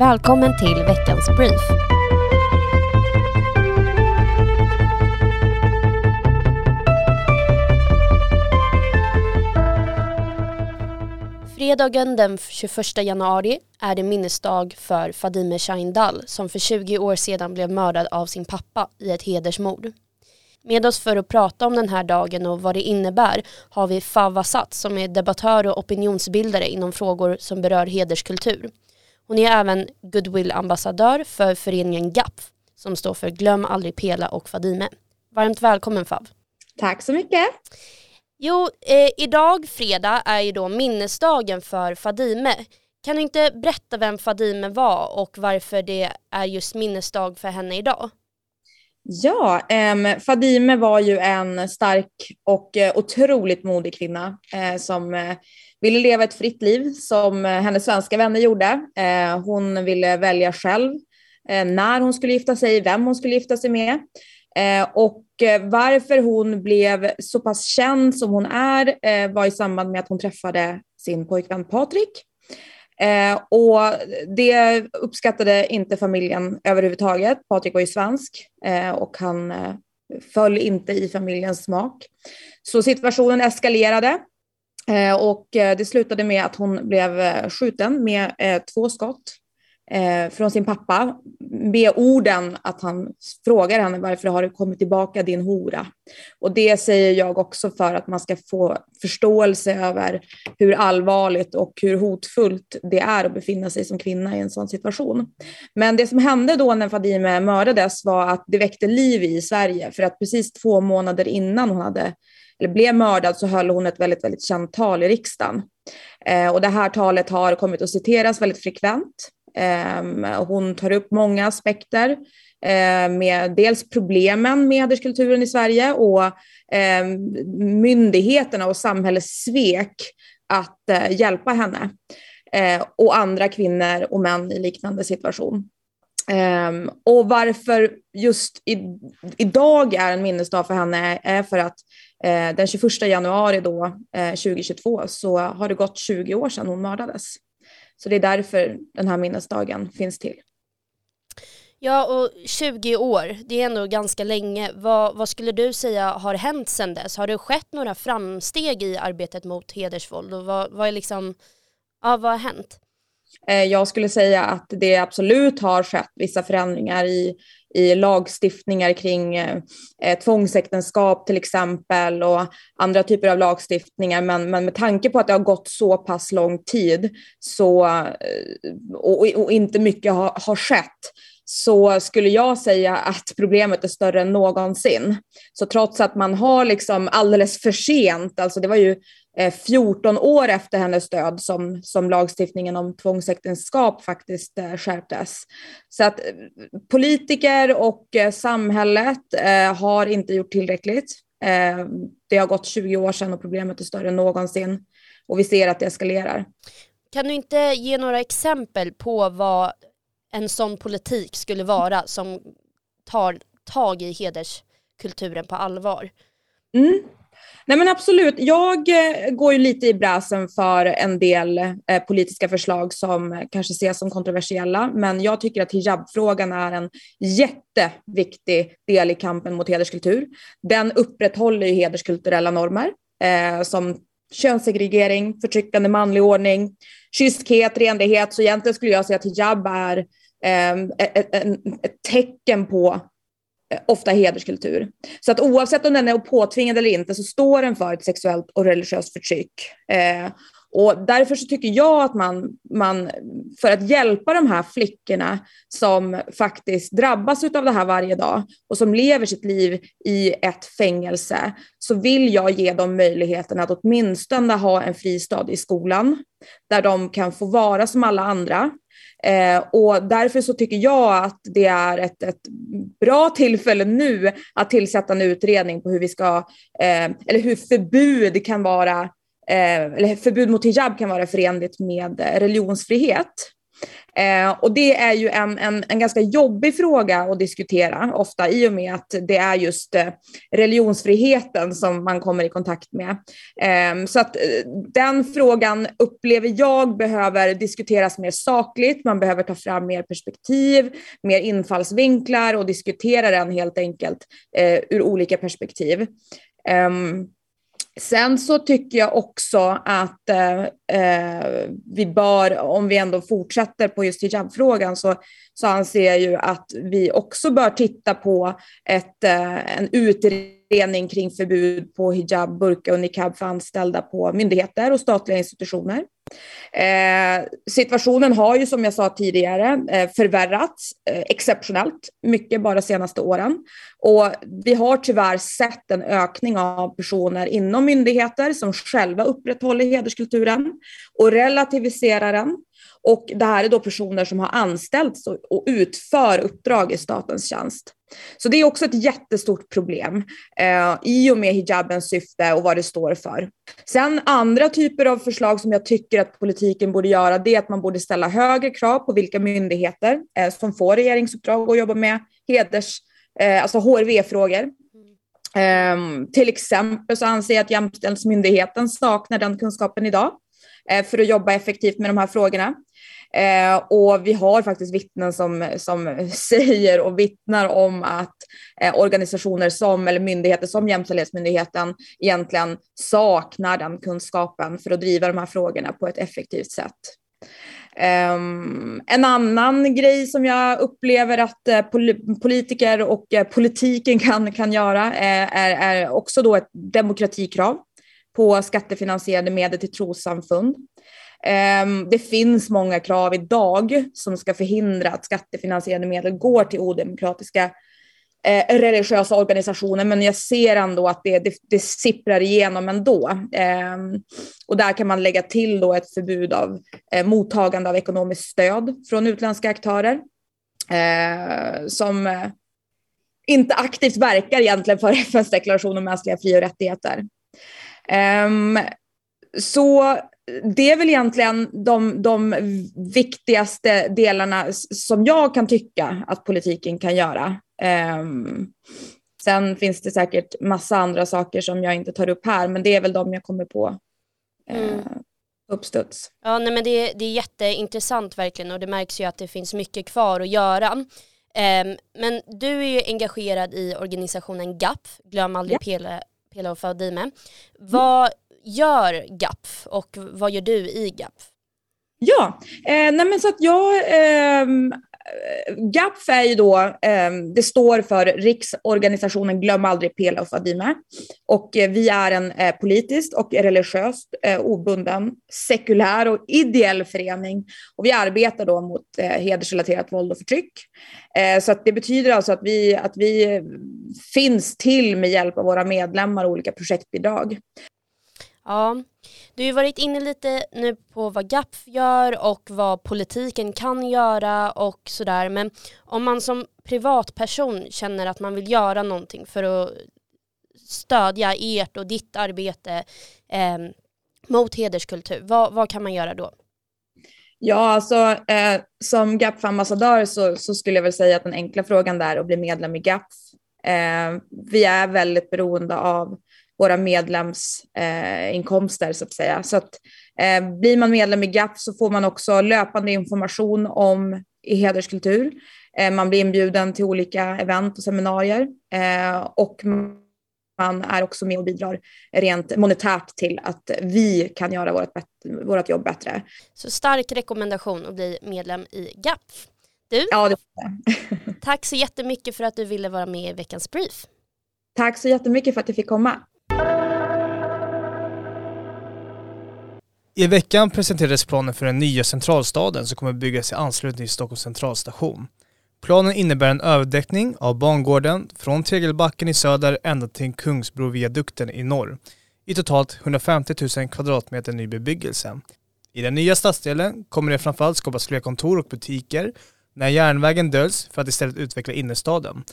Välkommen till veckans brief. Fredagen den 21 januari är det minnesdag för Fadime Shahindal som för 20 år sedan blev mördad av sin pappa i ett hedersmord. Med oss för att prata om den här dagen och vad det innebär har vi Fava Satt som är debattör och opinionsbildare inom frågor som berör hederskultur. Hon är även goodwill-ambassadör för föreningen GAPF som står för Glöm aldrig Pela och Fadime. Varmt välkommen Fav. Tack så mycket. Jo, eh, idag fredag är ju då minnesdagen för Fadime. Kan du inte berätta vem Fadime var och varför det är just minnesdag för henne idag? Ja, eh, Fadime var ju en stark och eh, otroligt modig kvinna eh, som eh, ville leva ett fritt liv som eh, hennes svenska vänner gjorde. Eh, hon ville välja själv när hon skulle gifta sig, vem hon skulle gifta sig med. och varför hon blev så pass känd som hon är var i samband med att hon träffade sin pojkvän Patrik. Eh, och det uppskattade inte familjen överhuvudtaget. Patrik var ju svensk eh, och han eh, föll inte i familjens smak. Så situationen eskalerade eh, och eh, det slutade med att hon blev eh, skjuten med eh, två skott eh, från sin pappa med orden att han frågar henne varför har du kommit tillbaka din hora? Och det säger jag också för att man ska få förståelse över hur allvarligt och hur hotfullt det är att befinna sig som kvinna i en sån situation. Men det som hände då när Fadime mördades var att det väckte liv i Sverige för att precis två månader innan hon hade eller blev mördad så höll hon ett väldigt, väldigt känt tal i riksdagen. Eh, och det här talet har kommit att citeras väldigt frekvent. Ehm, hon tar upp många aspekter ehm, med dels problemen med hederskulturen i Sverige och ehm, myndigheterna och samhällets svek att eh, hjälpa henne eh, och andra kvinnor och män i liknande situation. Och varför just i, idag är en minnesdag för henne är för att eh, den 21 januari då, 2022 så har det gått 20 år sedan hon mördades. Så det är därför den här minnesdagen finns till. Ja, och 20 år, det är ändå ganska länge. Vad, vad, skulle du säga har hänt sedan dess? Har det skett några framsteg i arbetet mot hedersvåld och vad, vad, är liksom, ja, vad har hänt? Eh, jag skulle säga att det absolut har skett vissa förändringar i, i lagstiftningar kring eh, tvångsäktenskap till exempel och andra typer av lagstiftningar. Men, men med tanke på att det har gått så pass lång tid så, eh, och, och inte mycket har, har skett så skulle jag säga att problemet är större än någonsin. Så trots att man har liksom alldeles för sent, alltså det var ju 14 eh, år efter hennes död som, som lagstiftningen om tvångsäktenskap faktiskt eh, skärptes. Så att eh, politiker och samhället har inte gjort tillräckligt. Det har gått 20 år sedan och problemet är större än någonsin och vi ser att det eskalerar. Kan du inte ge några exempel på vad en sån politik skulle vara som tar tag i hederskulturen på allvar? Mm. Nej men absolut, jag eh, går ju lite i bräsen för en del eh, politiska förslag som kanske ses som kontroversiella, men jag tycker att hijabfrågan är en jätteviktig del i kampen mot hederskultur. Den upprätthåller ju hederskulturella normer eh, som könssegregering, förtryckande manlig ordning, kyskhet, renlighet. Så egentligen skulle jag säga att hijab är eh, ett, ett, ett tecken på Eh, ofta hederskultur. Så att oavsett om den är påtvingad eller inte så står den för ett sexuellt och religiöst förtryck. Eh, och därför så tycker jag att man, man, för att hjälpa de här flickorna som faktiskt drabbas av det här varje dag och som lever sitt liv i ett fängelse, så vill jag ge dem möjligheten att åtminstone ha en fristad i skolan, där de kan få vara som alla andra, Eh, och därför så tycker jag att det är ett, ett bra tillfälle nu att tillsätta en utredning på hur vi ska, eh, eller hur förbud kan vara, eh, eller förbud mot hijab kan vara förenligt med eh, religionsfrihet. Eh, och det är ju en, en, en ganska jobbig fråga att diskutera ofta i och med att det är just eh, religionsfriheten som man kommer i kontakt med. Eh, så att eh, den frågan upplever jag behöver diskuteras mer sakligt. Man behöver ta fram mer perspektiv, mer infallsvinklar och diskutera den helt enkelt eh, ur olika perspektiv. Um, Sen så tycker jag också att eh, eh, vi bör, om vi ändå fortsätter på just hijabfrågan, så, så anser jag ju att vi också bör titta på ett, eh, en utredning kring förbud på hijab, burka och niqab för anställda på myndigheter och statliga institutioner. Eh, situationen har ju som jag sa tidigare eh, förvärrats eh, exceptionellt mycket bara de senaste åren. Och vi har tyvärr sett en ökning av personer inom myndigheter som själva upprätthåller hederskulturen och relativiserar den och det här är då personer som har anställts och utför uppdrag i statens tjänst. Så det är också ett jättestort problem eh, i och med hijabens syfte och vad det står för. Sen andra typer av förslag som jag tycker att politiken borde göra, det är att man borde ställa högre krav på vilka myndigheter eh, som får regeringsuppdrag och jobba med heders, eh, alltså HRV-frågor. Um, till exempel så anser jag att Jämställdhetsmyndigheten saknar den kunskapen idag Eh, för att jobba effektivt med de här frågorna. Eh, och vi har faktiskt vittnen som, som säger och vittnar om att eh, organisationer som, eller myndigheter som Jämställdhetsmyndigheten egentligen saknar den kunskapen för att driva de här frågorna på ett effektivt sätt. Um, en annan grej som jag upplever att eh, uh, pol politiker och uh, politiken kan, kan göra uh, är, är också då ett demokratikrav på skattefinansierade medel till trossamfund. Ehm, det finns många krav idag som ska förhindra att skattefinansierade medel går till odemokratiska eh, religiösa organisationer, men jag ser ändå att det, det, det sipprar igenom ändå. Eh, och där kan man lägga till då ett förbud av eh, mottagande av ekonomiskt stöd från utländska aktörer eh, som eh, inte aktivt verkar egentligen för FNs deklaration om mänskliga fri och rättigheter. Um, så det är väl egentligen de, de viktigaste delarna som jag kan tycka att politiken kan göra. Um, sen finns det säkert massa andra saker som jag inte tar upp här, men det är väl de jag kommer på uh, mm. uppstuds. Ja, nej, men det, det är jätteintressant verkligen och det märks ju att det finns mycket kvar att göra. Um, men du är ju engagerad i organisationen GAP, Glöm aldrig ja. Pela, och Fadime. Vad gör GAPF och vad gör du i GAPF? Ja, eh, nej men så att jag eh, GAPF är ju då, eh, det står för Riksorganisationen Glöm aldrig Pela och Fadime. Och eh, vi är en eh, politiskt och religiöst eh, obunden, sekulär och ideell förening. Och vi arbetar då mot eh, hedersrelaterat våld och förtryck. Eh, så att det betyder alltså att vi, att vi eh, finns till med hjälp av våra medlemmar och olika projektbidrag. Ja, du har ju varit inne lite nu på vad GAP gör och vad politiken kan göra och sådär. Men om man som privatperson känner att man vill göra någonting för att stödja ert och ditt arbete eh, mot hederskultur, vad, vad kan man göra då? Ja, alltså eh, som GAPF-ambassadör så, så, skulle jag väl säga att den enkla frågan där är att bli medlem i GAPF. Eh, vi är väldigt beroende av våra medlemsinkomster eh, så att säga. Så att, eh, blir man medlem i GAP så får man också löpande information om i hederskultur. Eh, man blir inbjuden till olika event och seminarier eh, och man är också med och bidrar rent monetärt till att vi kan göra vårt, vårt jobb bättre. Så stark rekommendation att bli medlem i GAP. Du, ja, det tack så jättemycket för att du ville vara med i veckans brief. Tack så jättemycket för att jag fick komma. I veckan presenterades planen för den nya centralstaden som kommer byggas i anslutning till Stockholms centralstation. Planen innebär en överdäckning av bangården från Tegelbacken i söder ända till Kungsbroviadukten i norr i totalt 150 000 kvadratmeter ny bebyggelse. I den nya stadsdelen kommer det framförallt skapas fler kontor och butiker när järnvägen döljs för att istället utveckla innerstaden.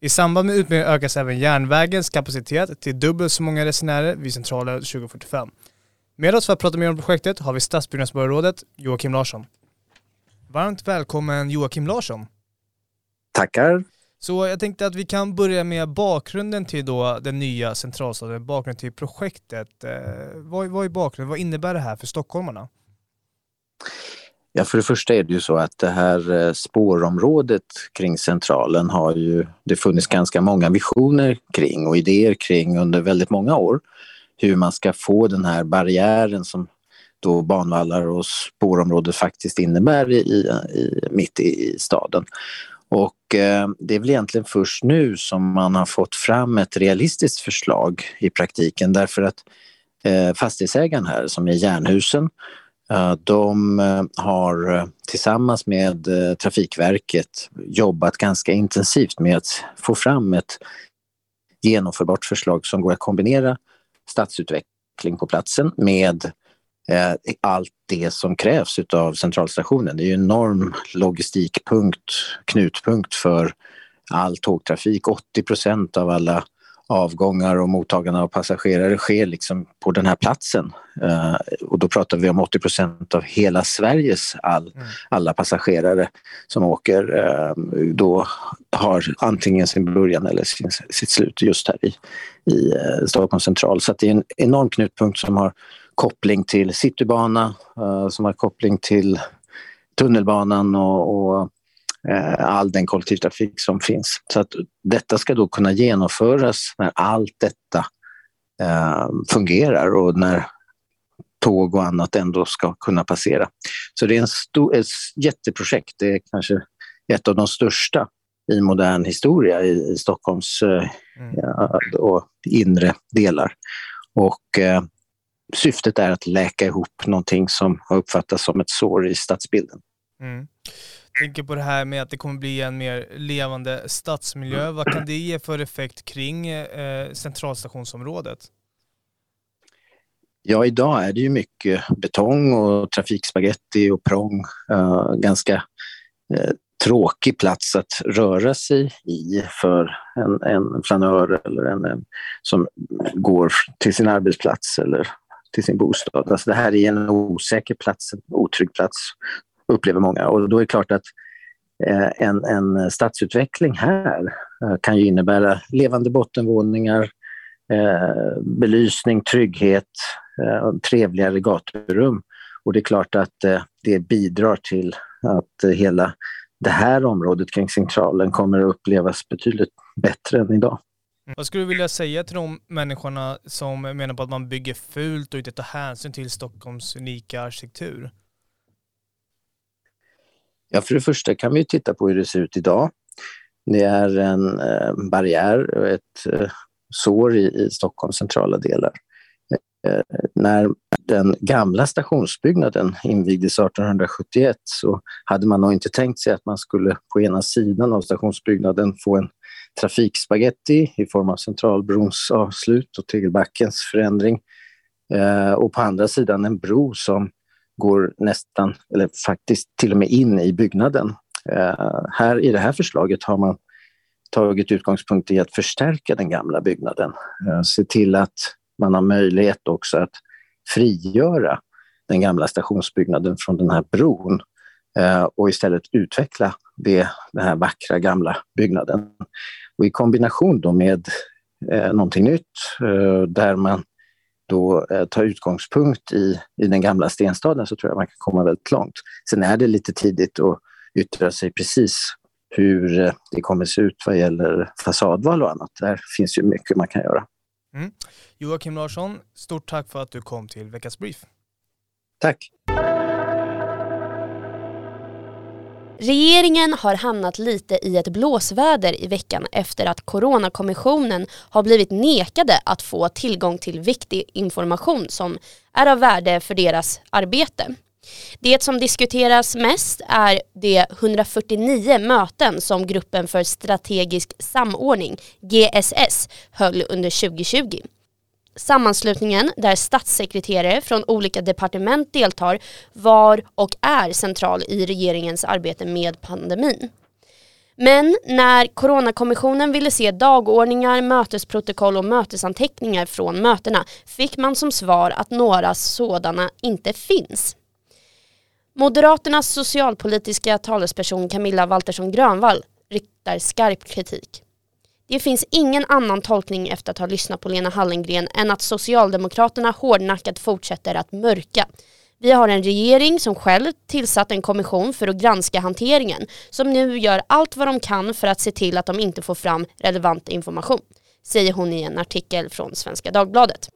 I samband med utbyggnaden ökas även järnvägens kapacitet till dubbelt så många resenärer vid centralen 2045. Med oss för att prata mer om projektet har vi stadsbyggnadsborgarrådet Joakim Larsson. Varmt välkommen Joakim Larsson. Tackar. Så jag tänkte att vi kan börja med bakgrunden till då den nya centralstaden, bakgrunden till projektet. Eh, vad, vad är bakgrunden? Vad innebär det här för stockholmarna? Ja, för det första är det ju så att det här eh, spårområdet kring Centralen har ju det funnits ganska många visioner kring och idéer kring under väldigt många år. Hur man ska få den här barriären som då banvallar och spårområdet faktiskt innebär i, i, mitt i, i staden. Och eh, det är väl egentligen först nu som man har fått fram ett realistiskt förslag i praktiken därför att eh, fastighetsägaren här som är Järnhusen Eh, de eh, har eh, tillsammans med eh, Trafikverket jobbat ganska intensivt med att få fram ett genomförbart förslag som går att kombinera stadsutveckling på platsen med eh, allt det som krävs av centralstationen. Det är ju en enorm logistikpunkt, knutpunkt för all tågtrafik. 80 procent av alla avgångar och mottagande av passagerare sker liksom på den här platsen. Uh, och då pratar vi om 80 procent av hela Sveriges all, mm. alla passagerare som åker uh, då har antingen sin början eller sin, sitt slut just här i, i uh, Stockholms central. Så det är en enorm knutpunkt som har koppling till Citybana, som har koppling till tunnelbanan och, och Eh, all den kollektivtrafik som finns. Så att detta ska då kunna genomföras när allt detta eh, fungerar och när tåg och annat ändå ska kunna passera. Så det är en stor, ett jätteprojekt. Det är kanske ett av de största i modern historia i, Stockholms eh, mm. ja, och inre delar. Och eh, syftet är att läka ihop någonting som har uppfattats som ett sår i stadsbilden. Mm tänker på det här med att det kommer bli en mer levande stadsmiljö. Vad kan det ge för effekt kring eh, centralstationsområdet? Ja, idag är det ju mycket betong och trafikspaghetti och prång. Uh, ganska uh, tråkig plats att röra sig i för en, en flanör eller en, en, som går till sin arbetsplats eller till sin bostad. Alltså det här är en osäker plats, en otrygg plats upplever många. Och då är det klart att eh, en, en stadsutveckling här eh, kan ju innebära levande bottenvåningar, eh, belysning, trygghet, trevligare gaturum. Och det är klart att det bidrar till att hela det här området kring Centralen kommer att upplevas betydligt bättre än idag. Vad skulle du vilja säga till de människorna som menar på att man bygger fult och inte tar hänsyn till Stockholms unika arkitektur? Ja, för det första kan vi titta på hur det ser ut idag. Det är en eh, barriär ett eh, sår i, i Stockholms centrala delar. Eh, när den gamla stationsbyggnaden invigdes 1871 så hade man nog inte tänkt sig att man skulle på ena sidan av stationsbyggnaden få en trafikspaghetti i form av Centralbrons avslut och Tegelbackens förändring eh, och på andra sidan en bro som går nästan, eller faktiskt till och med in i byggnaden. Eh, här I det här förslaget har man tagit utgångspunkt i att förstärka den gamla byggnaden. Eh, se till att man har möjlighet också att frigöra den gamla stationsbyggnaden från den här bron eh, och istället utveckla det, den här vackra gamla byggnaden. Och I kombination då med eh, någonting nytt eh, där man då eh, tar utgångspunkt i, i den gamla stenstaden så tror jag man kan komma väldigt långt. Sen är det lite tidigt att yttra sig precis hur eh, det kommer se ut vad gäller fasadval och annat. Där finns ju mycket man kan göra. Mm. Joakim Larsson, stort tack för att du kom till veckans brief. Tack. Regeringen har hamnat lite i ett blåsväder i veckan efter att Coronakommissionen har blivit nekade att få tillgång till viktig information som är av värde för deras arbete. Det som diskuteras mest är de 149 möten som gruppen för strategisk samordning, GSS, höll under 2020. Sammanslutningen, där statssekreterare från olika departement deltar, var och är central i regeringens arbete med pandemin. Men när Coronakommissionen ville se dagordningar, mötesprotokoll och mötesanteckningar från mötena fick man som svar att några sådana inte finns. Moderaternas socialpolitiska talesperson Camilla Waltersson Grönvall riktar skarp kritik. Det finns ingen annan tolkning efter att ha lyssnat på Lena Hallengren än att Socialdemokraterna hårdnackat fortsätter att mörka. Vi har en regering som själv tillsatt en kommission för att granska hanteringen som nu gör allt vad de kan för att se till att de inte får fram relevant information, säger hon i en artikel från Svenska Dagbladet.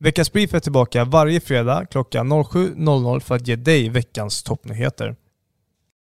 Veckans Brief är tillbaka varje fredag klockan 07.00 för att ge dig veckans toppnyheter.